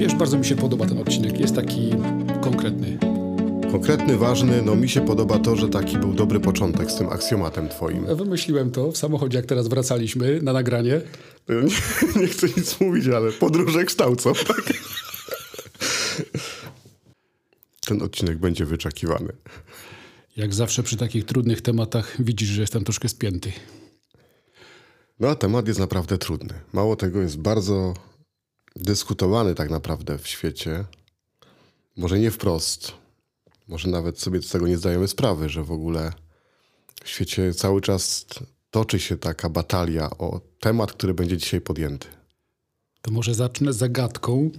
Wiesz, bardzo mi się podoba ten odcinek. Jest taki konkretny. Konkretny, ważny, no mi się podoba to, że taki był dobry początek z tym aksjomatem twoim. Wymyśliłem to w samochodzie, jak teraz wracaliśmy na nagranie. Nie, nie chcę nic mówić, ale podróże kształcą, tak? Ten odcinek będzie wyczekiwany. Jak zawsze przy takich trudnych tematach widzisz, że jestem troszkę spięty. No a temat jest naprawdę trudny. Mało tego, jest bardzo dyskutowany tak naprawdę w świecie. Może nie wprost. Może nawet sobie z tego nie zdajemy sprawy, że w ogóle w świecie cały czas toczy się taka batalia o temat, który będzie dzisiaj podjęty. To może zacznę zagadką,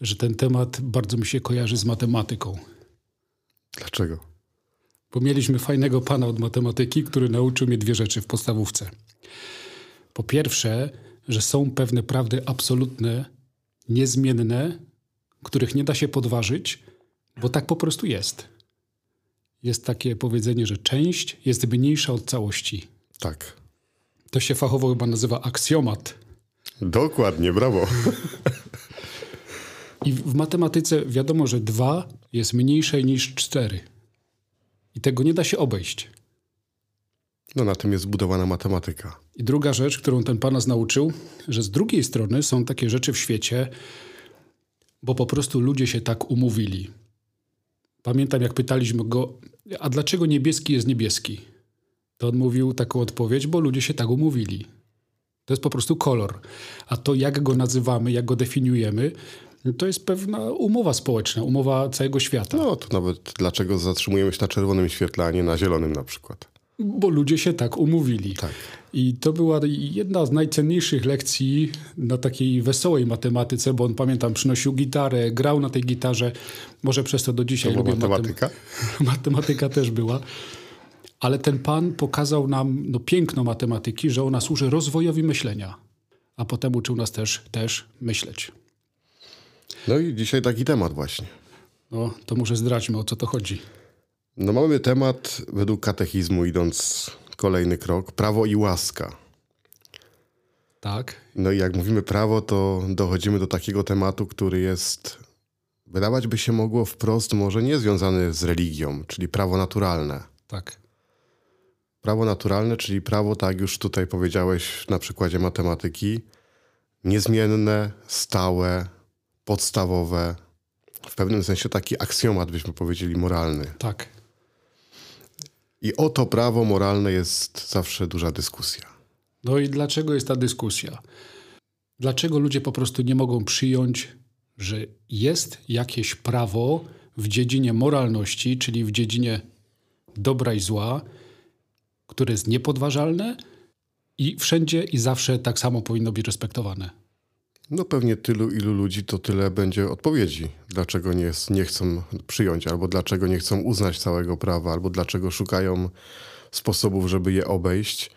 że ten temat bardzo mi się kojarzy z matematyką. Dlaczego? Bo mieliśmy fajnego pana od matematyki, który nauczył mnie dwie rzeczy w podstawówce. Po pierwsze, że są pewne prawdy absolutne, niezmienne, których nie da się podważyć, bo tak po prostu jest. Jest takie powiedzenie, że część jest mniejsza od całości. Tak. To się fachowo chyba nazywa aksjomat. Dokładnie, brawo. I w w matematyce wiadomo, że dwa jest mniejsze niż cztery. I tego nie da się obejść. No na tym jest zbudowana matematyka. I druga rzecz, którą ten pan nas nauczył, że z drugiej strony są takie rzeczy w świecie, bo po prostu ludzie się tak umówili. Pamiętam, jak pytaliśmy go, a dlaczego niebieski jest niebieski? To on mówił taką odpowiedź, bo ludzie się tak umówili. To jest po prostu kolor. A to, jak go nazywamy, jak go definiujemy, to jest pewna umowa społeczna, umowa całego świata. No to nawet dlaczego zatrzymujemy się na czerwonym świetle, a nie na zielonym na przykład. Bo ludzie się tak umówili. Tak. I to była jedna z najcenniejszych lekcji na takiej wesołej matematyce, bo on pamiętam, przynosił gitarę, grał na tej gitarze. Może przez to do dzisiaj To lubię matematyka? Matem- matematyka też była. Ale ten pan pokazał nam no, piękno matematyki, że ona służy rozwojowi myślenia. A potem uczył nas też, też myśleć. No i dzisiaj taki temat właśnie. No, to może zdradźmy, o co to chodzi. No mamy temat według katechizmu, idąc kolejny krok, prawo i łaska. Tak? No i jak mówimy prawo, to dochodzimy do takiego tematu, który jest, wydawać by się mogło wprost, może nie związany z religią, czyli prawo naturalne. Tak. Prawo naturalne, czyli prawo, tak już tutaj powiedziałeś na przykładzie matematyki, niezmienne, stałe, podstawowe, w pewnym sensie taki aksjomat, byśmy powiedzieli, moralny. Tak. I o to prawo moralne jest zawsze duża dyskusja. No i dlaczego jest ta dyskusja? Dlaczego ludzie po prostu nie mogą przyjąć, że jest jakieś prawo w dziedzinie moralności, czyli w dziedzinie dobra i zła, które jest niepodważalne i wszędzie i zawsze tak samo powinno być respektowane? No pewnie tylu, ilu ludzi, to tyle będzie odpowiedzi. Dlaczego nie, nie chcą przyjąć, albo dlaczego nie chcą uznać całego prawa, albo dlaczego szukają sposobów, żeby je obejść.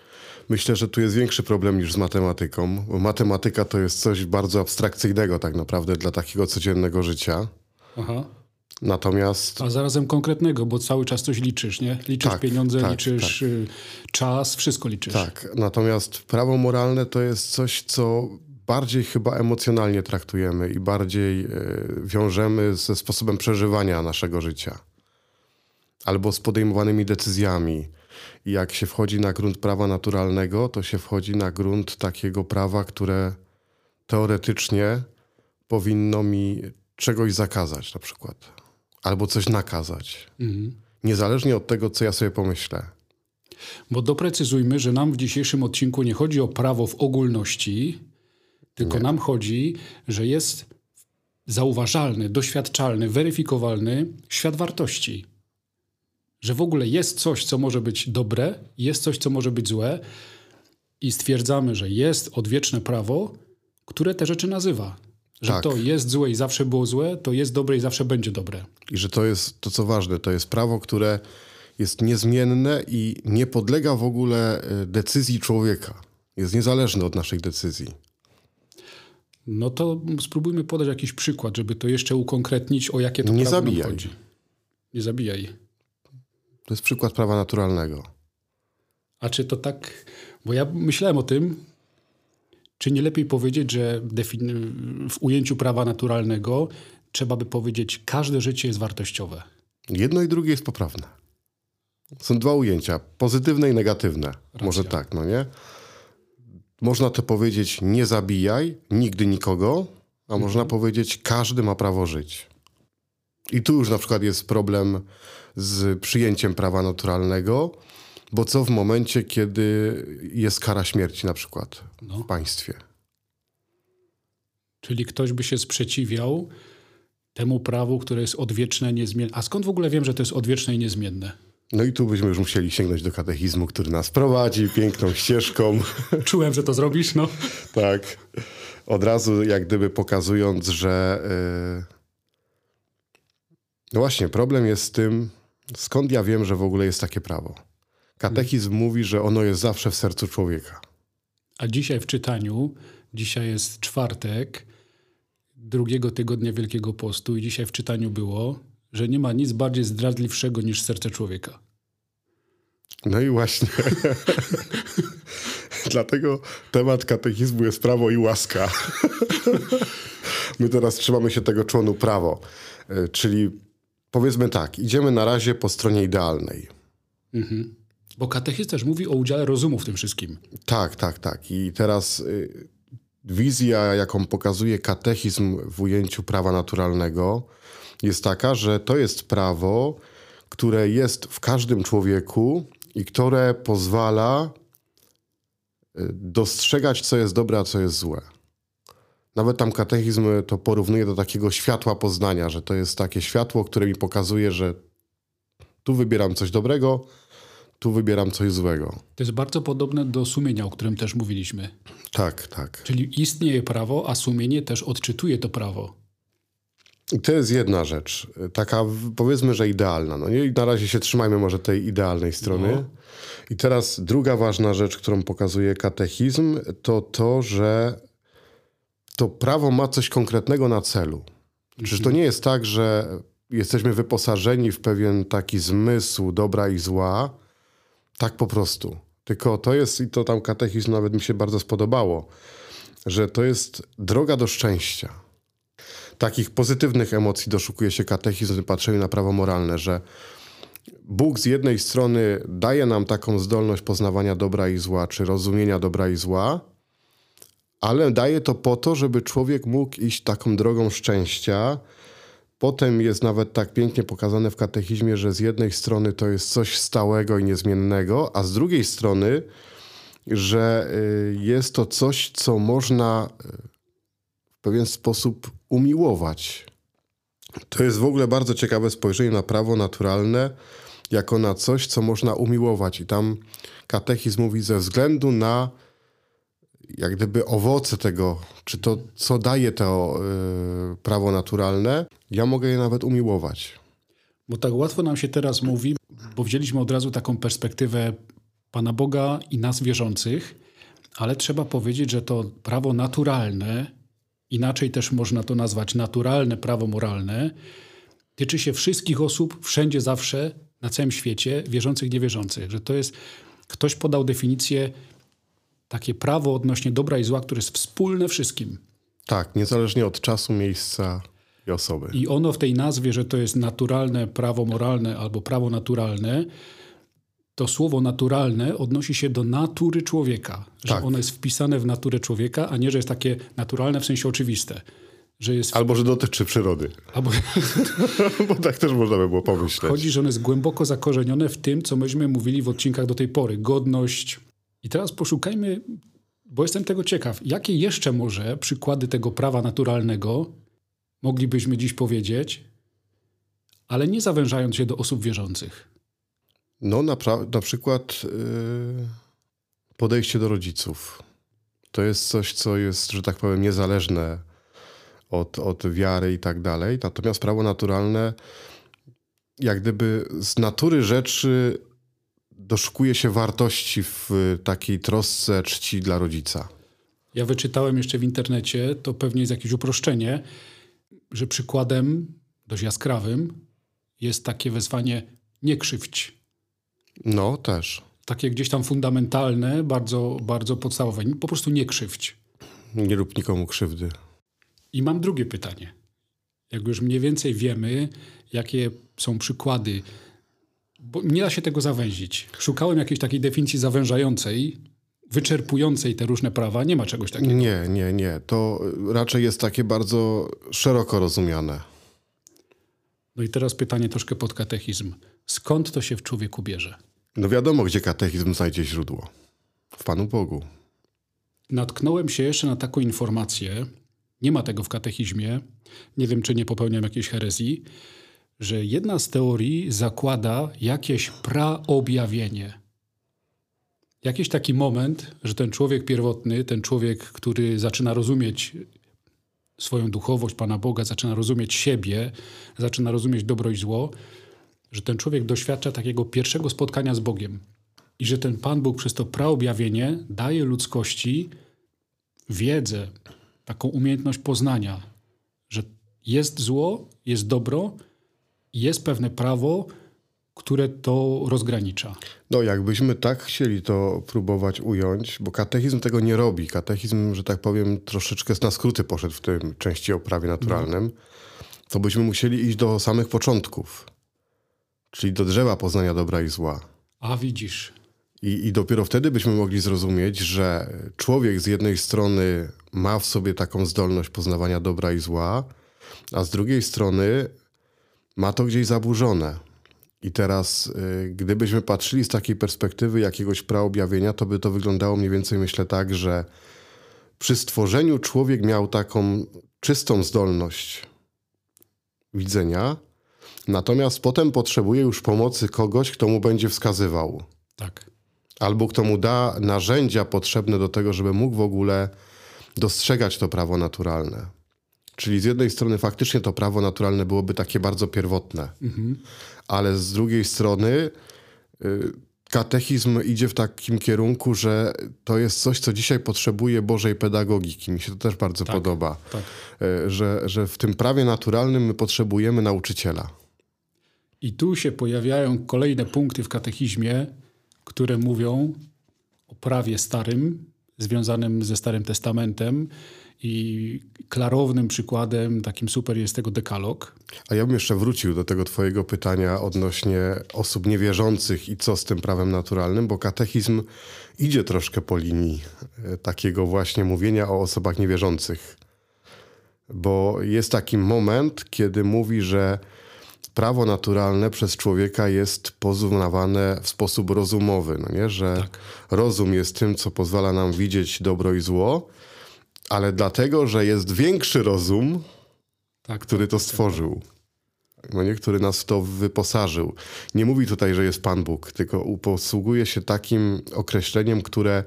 Myślę, że tu jest większy problem niż z matematyką, bo matematyka to jest coś bardzo abstrakcyjnego tak naprawdę dla takiego codziennego życia. Aha. Natomiast A zarazem konkretnego, bo cały czas coś liczysz, nie? Liczysz Tak, pieniądze, tak, liczysz y, czas, wszystko liczysz. tak, natomiast prawo moralne to jest coś, co bardziej chyba emocjonalnie traktujemy i bardziej e, wiążemy ze sposobem przeżywania naszego życia. Albo z podejmowanymi decyzjami. I jak się wchodzi na grunt prawa naturalnego, to się wchodzi na grunt takiego prawa, które teoretycznie powinno mi czegoś zakazać na przykład. Albo coś nakazać. Niezależnie od tego, co ja sobie pomyślę. Bo doprecyzujmy, że nam w dzisiejszym odcinku nie chodzi o prawo w ogólności, tylko nam chodzi, że jest zauważalny, doświadczalny, weryfikowalny świat wartości. Że w ogóle jest coś, co może być dobre, jest coś, co może być złe i stwierdzamy, że jest odwieczne prawo, które te rzeczy nazywa. Że Tak. to jest złe i zawsze było złe, to jest dobre i zawsze będzie dobre. I że to jest to, co ważne, to jest prawo, które jest niezmienne i nie podlega w ogóle e, decyzji człowieka. Jest niezależne od naszych decyzji. No to spróbujmy podać jakiś przykład, żeby to jeszcze ukonkretnić, o jakie to Nie prawo zabijaj. chodzi. Nie zabijaj. To jest przykład prawa naturalnego. A czy to tak... Bo ja myślałem o tym, Czy nie lepiej powiedzieć, że w ujęciu prawa naturalnego trzeba by powiedzieć, każde życie jest wartościowe? Jedno i drugie jest poprawne. Są dwa ujęcia, pozytywne i negatywne. Racja. Może tak, no nie? Można to powiedzieć, nie zabijaj nigdy nikogo, a mhm. można powiedzieć, każdy ma prawo żyć. I tu już na przykład jest problem z przyjęciem prawa naturalnego, bo co w momencie, kiedy jest kara śmierci na przykład no. w państwie? Czyli ktoś by się sprzeciwiał temu prawu, które jest odwieczne, niezmienne. A skąd w ogóle wiem, że to jest odwieczne i niezmienne? No i tu byśmy już musieli sięgnąć do katechizmu, który nas prowadzi piękną ścieżką. Czułem, że to zrobisz, no. tak. Od razu jak gdyby pokazując, że yy... no właśnie, problem jest z tym, skąd ja wiem, że w ogóle jest takie prawo. Katechizm hmm. mówi, że ono jest zawsze w sercu człowieka. A dzisiaj w czytaniu, dzisiaj jest czwartek, drugiego tygodnia Wielkiego Postu i dzisiaj w czytaniu było, że nie ma nic bardziej zdradliwszego niż serce człowieka. No i właśnie. Dlatego temat katechizmu jest prawo i łaska. My teraz trzymamy się tego członu prawo. E, czyli powiedzmy tak, idziemy na razie po stronie idealnej. Mhm. Bo katechizm też mówi o udziale rozumu w tym wszystkim. Tak, tak, tak. I teraz y, wizja, jaką pokazuje katechizm w ujęciu prawa naturalnego, jest taka, że to jest prawo, które jest w każdym człowieku i które pozwala y, dostrzegać, co jest dobre, a co jest złe. Nawet tam katechizm to porównuje do takiego światła poznania, że to jest takie światło, które mi pokazuje, że tu wybieram coś dobrego, tu wybieram coś złego. To jest bardzo podobne do sumienia, o którym też mówiliśmy. Tak, tak. Czyli istnieje prawo, a sumienie też odczytuje to prawo. I to jest jedna rzecz, taka powiedzmy, że idealna. No nie? I na razie się trzymajmy może tej idealnej strony. No. I teraz druga ważna rzecz, którą pokazuje katechizm, to to, że to prawo ma coś konkretnego na celu. Mhm. Czyż to nie jest tak, że jesteśmy wyposażeni w pewien taki zmysł dobra i zła, tak po prostu. Tylko to jest, i to tam katechizm nawet mi się bardzo spodobało, że to jest droga do szczęścia takich pozytywnych emocji doszukuje się katechizm w patrzeniu na prawo moralne, że Bóg z jednej strony daje nam taką zdolność poznawania dobra i zła, czy rozumienia dobra i zła, ale daje to po to, żeby człowiek mógł iść taką drogą szczęścia. Potem jest nawet tak pięknie pokazane w katechizmie, że z jednej strony to jest coś stałego i niezmiennego, a z drugiej strony, że y, jest to coś, co można y, w pewien sposób umiłować. To jest w ogóle bardzo ciekawe spojrzenie na prawo naturalne jako na coś, co można umiłować. I tam katechizm mówi ze względu na jak gdyby owoce tego, czy to, co daje to yy, prawo naturalne, ja mogę je nawet umiłować. Bo tak łatwo nam się teraz mówi, bo wzięliśmy od razu taką perspektywę Pana Boga i nas wierzących, ale trzeba powiedzieć, że to prawo naturalne inaczej też można to nazwać naturalne prawo moralne, tyczy się wszystkich osób, wszędzie, zawsze, na całym świecie, wierzących, niewierzących. Że to jest, ktoś podał definicję, takie prawo odnośnie dobra i zła, które jest wspólne wszystkim. Tak, niezależnie od czasu, miejsca i osoby. I ono w tej nazwie, że to jest naturalne prawo moralne albo prawo naturalne, to słowo naturalne odnosi się do natury człowieka. Że tak. ono jest wpisane w naturę człowieka, a nie, że jest takie naturalne w sensie oczywiste. Że jest... Albo, że dotyczy przyrody. Albo... Bo tak też można by było pomyśleć. Chodzi, że ono jest głęboko zakorzenione w tym, co myśmy mówili w odcinkach do tej pory. Godność. I teraz poszukajmy, bo jestem tego ciekaw, jakie jeszcze może przykłady tego prawa naturalnego moglibyśmy dziś powiedzieć, ale nie zawężając się do osób wierzących. No, na, na przykład yy, podejście do rodziców. To jest coś, co jest, że tak powiem, niezależne od, od wiary i tak dalej. Natomiast prawo naturalne, jak gdyby z natury rzeczy doszukuje się wartości w takiej trosce czci dla rodzica. Ja wyczytałem jeszcze w internecie, to pewnie jest jakieś uproszczenie, że przykładem dość jaskrawym jest takie wezwanie nie krzywdź. No, też. Takie gdzieś tam fundamentalne, bardzo, bardzo podstawowe. Po prostu nie krzywdź. Nie rób nikomu krzywdy. I mam drugie pytanie. Jak już mniej więcej wiemy, jakie są przykłady, bo nie da się tego zawęzić. Szukałem jakiejś takiej definicji zawężającej, wyczerpującej te różne prawa. Nie ma czegoś takiego. Nie, nie, nie. To raczej jest takie bardzo szeroko rozumiane. No i teraz pytanie troszkę pod katechizm. Skąd to się w człowieku bierze? No wiadomo, gdzie katechizm znajdzie źródło. W Panu Bogu. Natknąłem się jeszcze na taką informację, nie ma tego w katechizmie, nie wiem czy nie popełniam jakiejś herezji, że jedna z teorii zakłada jakieś praobjawienie. Jakiś taki moment, że ten człowiek pierwotny, ten człowiek, który zaczyna rozumieć swoją duchowość Pana Boga, zaczyna rozumieć siebie, zaczyna rozumieć dobro i zło, że ten człowiek doświadcza takiego pierwszego spotkania z Bogiem. I że ten Pan Bóg przez to praobjawienie daje ludzkości wiedzę, taką umiejętność poznania, że jest zło, jest dobro, jest pewne prawo, które to rozgranicza. No, jakbyśmy tak chcieli to próbować ująć, bo katechizm tego nie robi. Katechizm, że tak powiem, troszeczkę na skróty poszedł w tym części o prawie naturalnym, no. to byśmy musieli iść do samych początków, czyli do drzewa poznania dobra i zła. A widzisz. I, I dopiero wtedy byśmy mogli zrozumieć, że człowiek z jednej strony ma w sobie taką zdolność poznawania dobra i zła, a z drugiej strony ma to gdzieś zaburzone. I teraz, y, gdybyśmy patrzyli z takiej perspektywy jakiegoś praobjawienia, to by to wyglądało mniej więcej, myślę, tak, że przy stworzeniu człowiek miał taką czystą zdolność widzenia, natomiast potem potrzebuje już pomocy kogoś, kto mu będzie wskazywał. Tak. Albo kto mu da narzędzia potrzebne do tego, żeby mógł w ogóle dostrzegać to prawo naturalne. Czyli z jednej strony faktycznie to prawo naturalne byłoby takie bardzo pierwotne, mhm. Ale z drugiej strony y, katechizm idzie w takim kierunku, że to jest coś, co dzisiaj potrzebuje Bożej pedagogiki. Mi się to też bardzo tak, podoba, tak. Y, że, że w tym prawie naturalnym my potrzebujemy nauczyciela. I tu się pojawiają kolejne punkty w katechizmie, które mówią o prawie starym, związanym ze Starym Testamentem i klarownym przykładem, takim super jest tego dekalog. A ja bym jeszcze wrócił do tego twojego pytania odnośnie osób niewierzących i co z tym prawem naturalnym, bo katechizm idzie troszkę po linii e, takiego właśnie mówienia o osobach niewierzących. Bo jest taki moment, kiedy mówi, że prawo naturalne przez człowieka jest poznawane w sposób rozumowy, no nie? że tak. rozum jest tym, co pozwala nam widzieć dobro i zło, ale dlatego, że jest większy rozum, tak, który to tak, tak. stworzył. No nie, który nas w to wyposażył. Nie mówi tutaj, że jest Pan Bóg, tylko posługuje się takim określeniem, które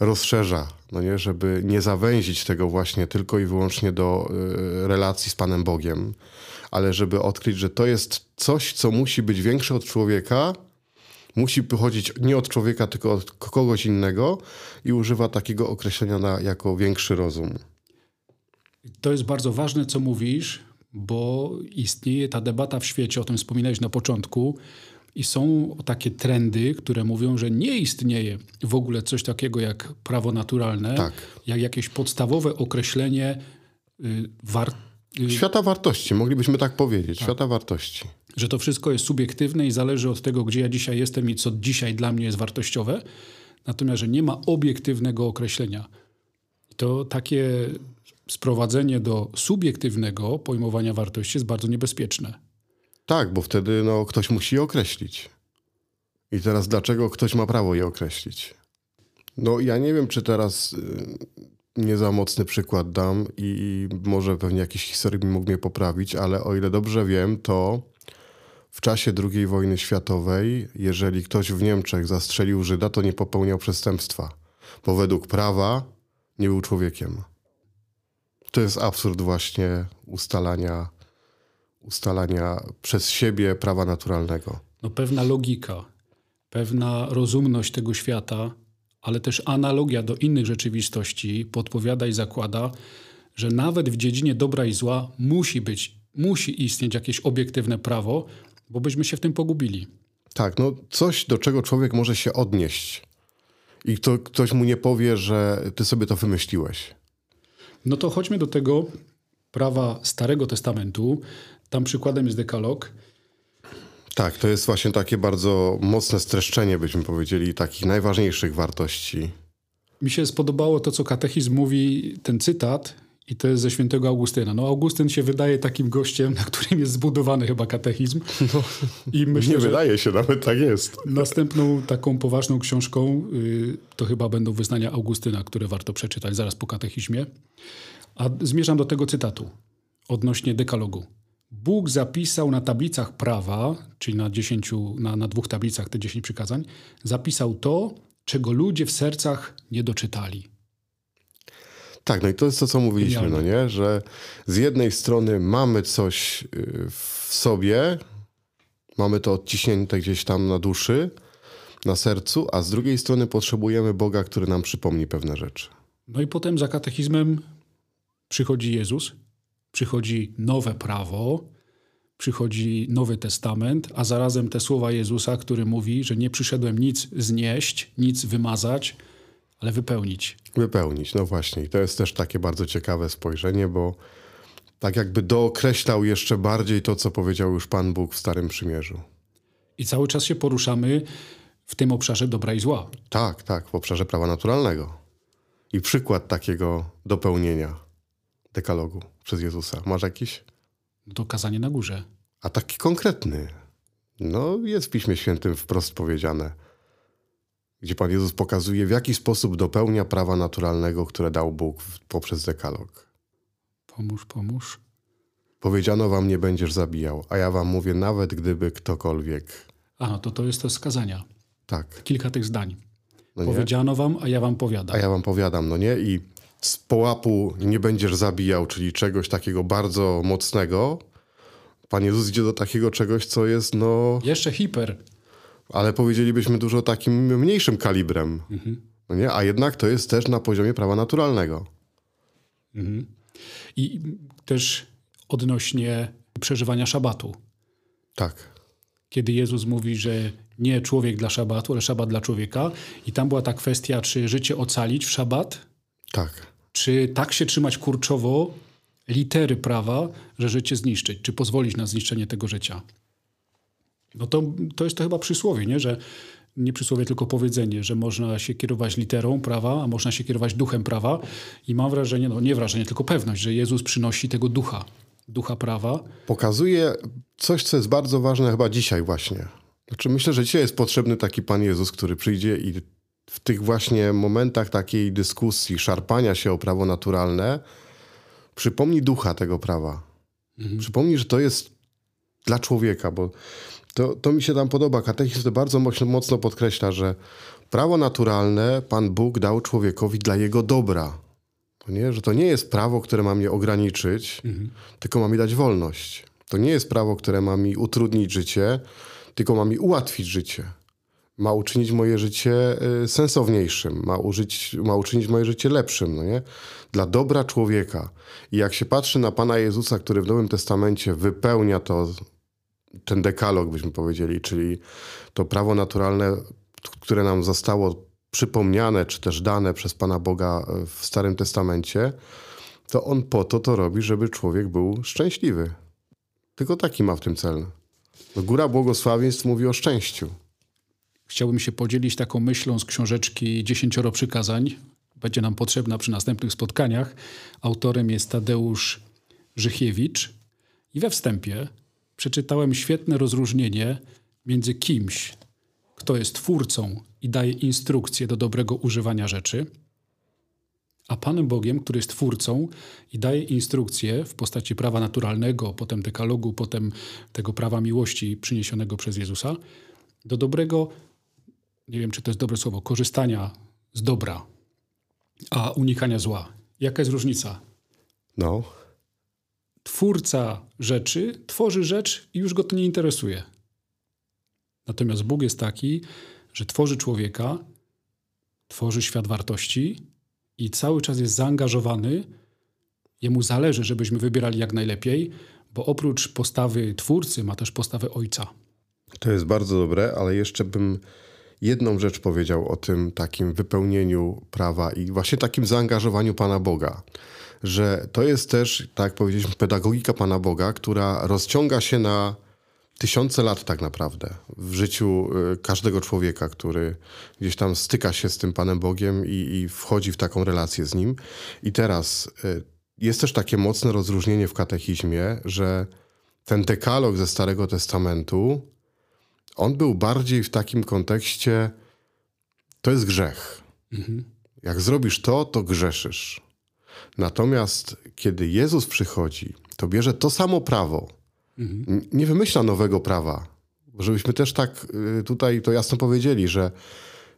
rozszerza, no nie, żeby nie zawęzić tego właśnie tylko i wyłącznie do y, relacji z Panem Bogiem, ale żeby odkryć, że to jest coś, co musi być większe od człowieka, musi pochodzić nie od człowieka, tylko od kogoś innego i używa takiego określenia na, jako większy rozum. To jest bardzo ważne, co mówisz, bo istnieje ta debata w świecie, o tym wspominałeś na początku, i są takie trendy, które mówią, że nie istnieje w ogóle coś takiego jak prawo naturalne, tak. jak jakieś podstawowe określenie y, war... Y, świata wartości, moglibyśmy tak powiedzieć, tak. świata wartości. Że to wszystko jest subiektywne i zależy od tego, gdzie ja dzisiaj jestem i co dzisiaj dla mnie jest wartościowe, natomiast, że nie ma obiektywnego określenia. To takie sprowadzenie do subiektywnego pojmowania wartości jest bardzo niebezpieczne. Tak, bo wtedy no, ktoś musi je określić. I teraz dlaczego ktoś ma prawo je określić? No ja nie wiem, czy teraz y, nie za mocny przykład dam i może pewnie jakiś historyk mógł mnie poprawić, ale o ile dobrze wiem, to w czasie II wojny światowej, jeżeli ktoś w Niemczech zastrzelił Żyda, to nie popełniał przestępstwa, bo według prawa nie był człowiekiem. To jest absurd właśnie ustalania ustalania przez siebie prawa naturalnego. No pewna logika, pewna rozumność tego świata, ale też analogia do innych rzeczywistości podpowiada i zakłada, że nawet w dziedzinie dobra i zła musi być, musi istnieć jakieś obiektywne prawo, bo byśmy się w tym pogubili. Tak, no coś, do czego człowiek może się odnieść. I kto, ktoś mu nie powie, że ty sobie to wymyśliłeś. No to chodźmy do tego prawa Starego Testamentu. Tam przykładem jest dekalog. Tak, to jest właśnie takie bardzo mocne streszczenie, byśmy powiedzieli, takich najważniejszych wartości. Mi się spodobało to, co katechizm mówi, ten cytat, i to jest ze świętego Augustyna. No Augustyn się wydaje takim gościem, na którym jest zbudowany chyba katechizm. No, I myślę, nie wydaje się, nawet tak jest. Następną taką poważną książką y, to chyba będą wyznania Augustyna, które warto przeczytać zaraz po katechizmie. A zmierzam do tego cytatu odnośnie dekalogu. Bóg zapisał na tablicach prawa, czyli na, dziesięciu, na, na dwóch tablicach te dziesięć przykazań, zapisał to, czego ludzie w sercach nie doczytali. Tak, no i to jest to, co mówiliśmy, no nie? Że z jednej strony mamy coś y, w sobie, mamy to odciśnięte gdzieś tam na duszy, na sercu, a z drugiej strony potrzebujemy Boga, który nam przypomni pewne rzeczy. No i potem za katechizmem przychodzi Jezus, przychodzi nowe prawo, przychodzi Nowy Testament, a zarazem te słowa Jezusa, który mówi, że nie przyszedłem nic znieść, nic wymazać, ale wypełnić. Wypełnić, no właśnie. I to jest też takie bardzo ciekawe spojrzenie, bo tak jakby dookreślał jeszcze bardziej to, co powiedział już Pan Bóg w Starym Przymierzu. I cały czas się poruszamy w tym obszarze dobra i zła. Tak, tak, w obszarze prawa naturalnego. I przykład takiego dopełnienia dekalogu przez Jezusa. Masz jakiś? To kazanie na górze. A taki konkretny. No, jest w Piśmie Świętym wprost powiedziane gdzie Pan Jezus pokazuje, w jaki sposób dopełnia prawa naturalnego, które dał Bóg poprzez dekalog. Pomóż, pomóż. Powiedziano wam, nie będziesz zabijał, a ja wam mówię, nawet gdyby ktokolwiek. A, to to jest to skazania. Tak. Kilka tych zdań. No Powiedziano wam, a ja wam powiadam. A ja wam powiadam, no nie? I z połapu nie będziesz zabijał, czyli czegoś takiego bardzo mocnego, Pan Jezus idzie do takiego czegoś, co jest, no... Jeszcze hiper ale powiedzielibyśmy dużo takim mniejszym kalibrem. Mhm. No nie? A jednak to jest też na poziomie prawa naturalnego. Mhm. I też odnośnie przeżywania szabatu. Tak. Kiedy Jezus mówi, że nie człowiek dla szabatu, ale szabat dla człowieka. I tam była ta kwestia, czy życie ocalić w szabat? Tak. Czy tak się trzymać kurczowo litery prawa, że życie zniszczyć? Czy pozwolić na zniszczenie tego życia? No to, to jest to chyba przysłowie, nie? że nie przysłowie, tylko powiedzenie, że można się kierować literą prawa, a można się kierować duchem prawa. I mam wrażenie, no nie wrażenie, tylko pewność, że Jezus przynosi tego ducha, ducha prawa. Pokazuje coś, co jest bardzo ważne chyba dzisiaj właśnie. Znaczy myślę, że dzisiaj jest potrzebny taki Pan Jezus, który przyjdzie i w tych właśnie momentach takiej dyskusji, szarpania się o prawo naturalne, przypomni ducha tego prawa. Mhm. Przypomni, że to jest dla człowieka, bo to, to mi się tam podoba. Katechizm to bardzo mocno podkreśla, że prawo naturalne Pan Bóg dał człowiekowi dla jego dobra. Nie, że to nie jest prawo, które ma mnie ograniczyć, mhm. tylko ma mi dać wolność. To nie jest prawo, które ma mi utrudnić życie, tylko ma mi ułatwić życie. Ma uczynić moje życie y, sensowniejszym, ma, użyć, ma uczynić moje życie lepszym, no nie? Dla dobra człowieka. I jak się patrzy na Pana Jezusa, który w Nowym Testamencie wypełnia to ten dekalog, byśmy powiedzieli, czyli to prawo naturalne, które nam zostało przypomniane, czy też dane przez Pana Boga w Starym Testamencie, to on po to to robi, żeby człowiek był szczęśliwy. Tylko taki ma w tym cel. No, Góra błogosławieństw mówi o szczęściu. Chciałbym się podzielić taką myślą z książeczki Dziesięcioro Przykazań. Będzie nam potrzebna przy następnych spotkaniach. Autorem jest Tadeusz Żychiewicz. I we wstępie przeczytałem świetne rozróżnienie między kimś, kto jest twórcą i daje instrukcje do dobrego używania rzeczy, a Panem Bogiem, który jest twórcą i daje instrukcje w postaci prawa naturalnego, potem dekalogu, potem tego prawa miłości przyniesionego przez Jezusa, do dobrego, nie wiem czy to jest dobre słowo, korzystania z dobra, a unikania zła. Jaka jest różnica? No twórca rzeczy tworzy rzecz i już go to nie interesuje. Natomiast Bóg jest taki, że tworzy człowieka, tworzy świat wartości i cały czas jest zaangażowany. Jemu zależy, żebyśmy wybierali jak najlepiej, bo oprócz postawy twórcy ma też postawę ojca. To jest bardzo dobre, ale jeszcze bym jedną rzecz powiedział o tym takim wypełnieniu prawa i właśnie takim zaangażowaniu Pana Boga że to jest też, tak powiedzieliśmy, pedagogika Pana Boga, która rozciąga się na tysiące lat tak naprawdę w życiu y, każdego człowieka, który gdzieś tam styka się z tym Panem Bogiem i, i wchodzi w taką relację z Nim. I teraz y, jest też takie mocne rozróżnienie w katechizmie, że ten dekalog ze Starego Testamentu, on był bardziej w takim kontekście, to jest grzech. Mhm. Jak zrobisz to, to grzeszysz. Natomiast kiedy Jezus przychodzi, to bierze to samo prawo, mhm. nie wymyśla nowego prawa. Żebyśmy też tak y, tutaj to jasno powiedzieli, że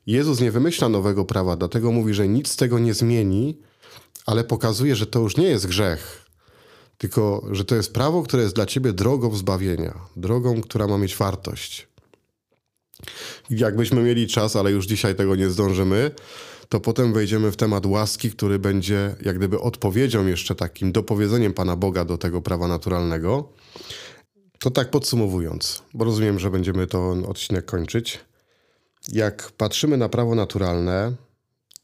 Jezus nie wymyśla nowego prawa, dlatego mówi, że nic z tego nie zmieni, ale pokazuje, że to już nie jest grzech, tylko że to jest prawo, które jest dla ciebie drogą zbawienia, drogą, która ma mieć wartość. Jakbyśmy mieli czas, ale już dzisiaj tego nie zdążymy, to potem wejdziemy w temat łaski, który będzie jak gdyby odpowiedzią jeszcze takim dopowiedzeniem Pana Boga do tego prawa naturalnego. To tak podsumowując, bo rozumiem, że będziemy ten odcinek kończyć. Jak patrzymy na prawo naturalne,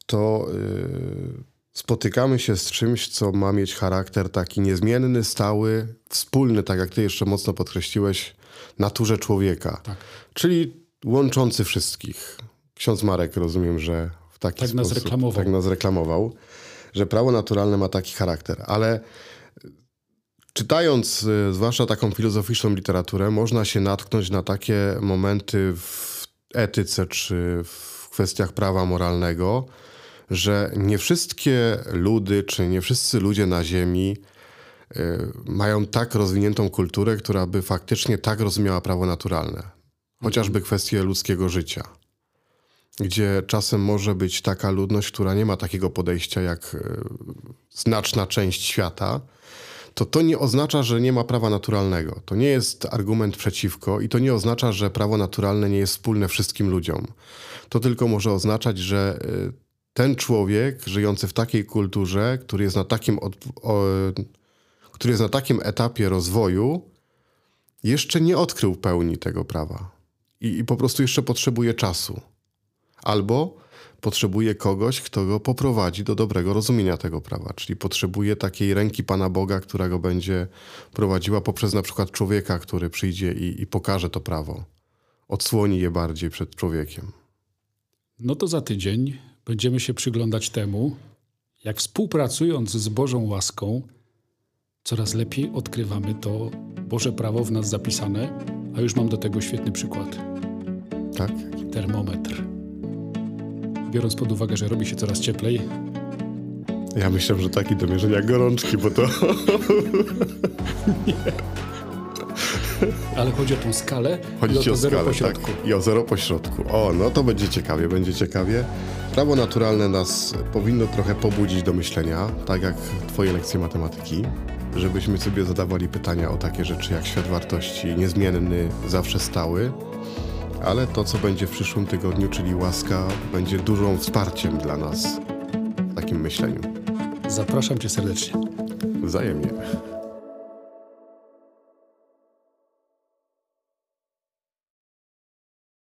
to yy, spotykamy się z czymś, co ma mieć charakter taki niezmienny, stały, wspólny, tak jak ty jeszcze mocno podkreśliłeś, naturze człowieka. Tak. Czyli łączący wszystkich. Ksiądz Marek rozumiem, że w taki tak sposób nas reklamował. tak nas reklamował, że prawo naturalne ma taki charakter, ale czytając y, zwłaszcza taką filozoficzną literaturę, można się natknąć na takie momenty w etyce czy w kwestiach prawa moralnego, że nie wszystkie ludy, czy nie wszyscy ludzie na Ziemi y, mają tak rozwiniętą kulturę, która by faktycznie tak rozumiała prawo naturalne. Chociażby kwestie ludzkiego życia. Gdzie czasem może być taka ludność, która nie ma takiego podejścia jak y, znaczna część świata, to to nie oznacza, że nie ma prawa naturalnego. To nie jest argument przeciwko i to nie oznacza, że prawo naturalne nie jest wspólne wszystkim ludziom. To tylko może oznaczać, że y, ten człowiek żyjący w takiej kulturze, który jest na takim, od, o, który jest na takim etapie rozwoju, jeszcze nie odkrył pełni tego prawa. I, I, po prostu jeszcze potrzebuje czasu. Albo potrzebuje kogoś, kto go poprowadzi do dobrego rozumienia tego prawa. Czyli potrzebuje takiej ręki Pana Boga, która go będzie prowadziła poprzez na przykład człowieka, który przyjdzie i, i pokaże to prawo. Odsłoni je bardziej przed człowiekiem. No to za tydzień będziemy się przyglądać temu, jak współpracując z Bożą łaską, coraz lepiej odkrywamy to Boże prawo w nas zapisane, a już mam do tego świetny przykład. Tak? Termometr. Biorąc pod uwagę, że robi się coraz cieplej. Ja myślę, że taki do mierzenia gorączki, bo to. Nie. Ale chodzi o tą skalę chodzi i o, o zero skalę, pośrodku. Tak. I o zero pośrodku. O, no to będzie ciekawie, będzie ciekawie. Prawo naturalne nas powinno trochę pobudzić do myślenia, tak jak twoje lekcje matematyki, żebyśmy sobie zadawali pytania o takie rzeczy jak świat wartości niezmienny, zawsze stały, ale to, co będzie w przyszłym tygodniu, czyli łaska, będzie dużą wsparciem dla nas w takim myśleniu. Zapraszam cię serdecznie. Wzajemnie.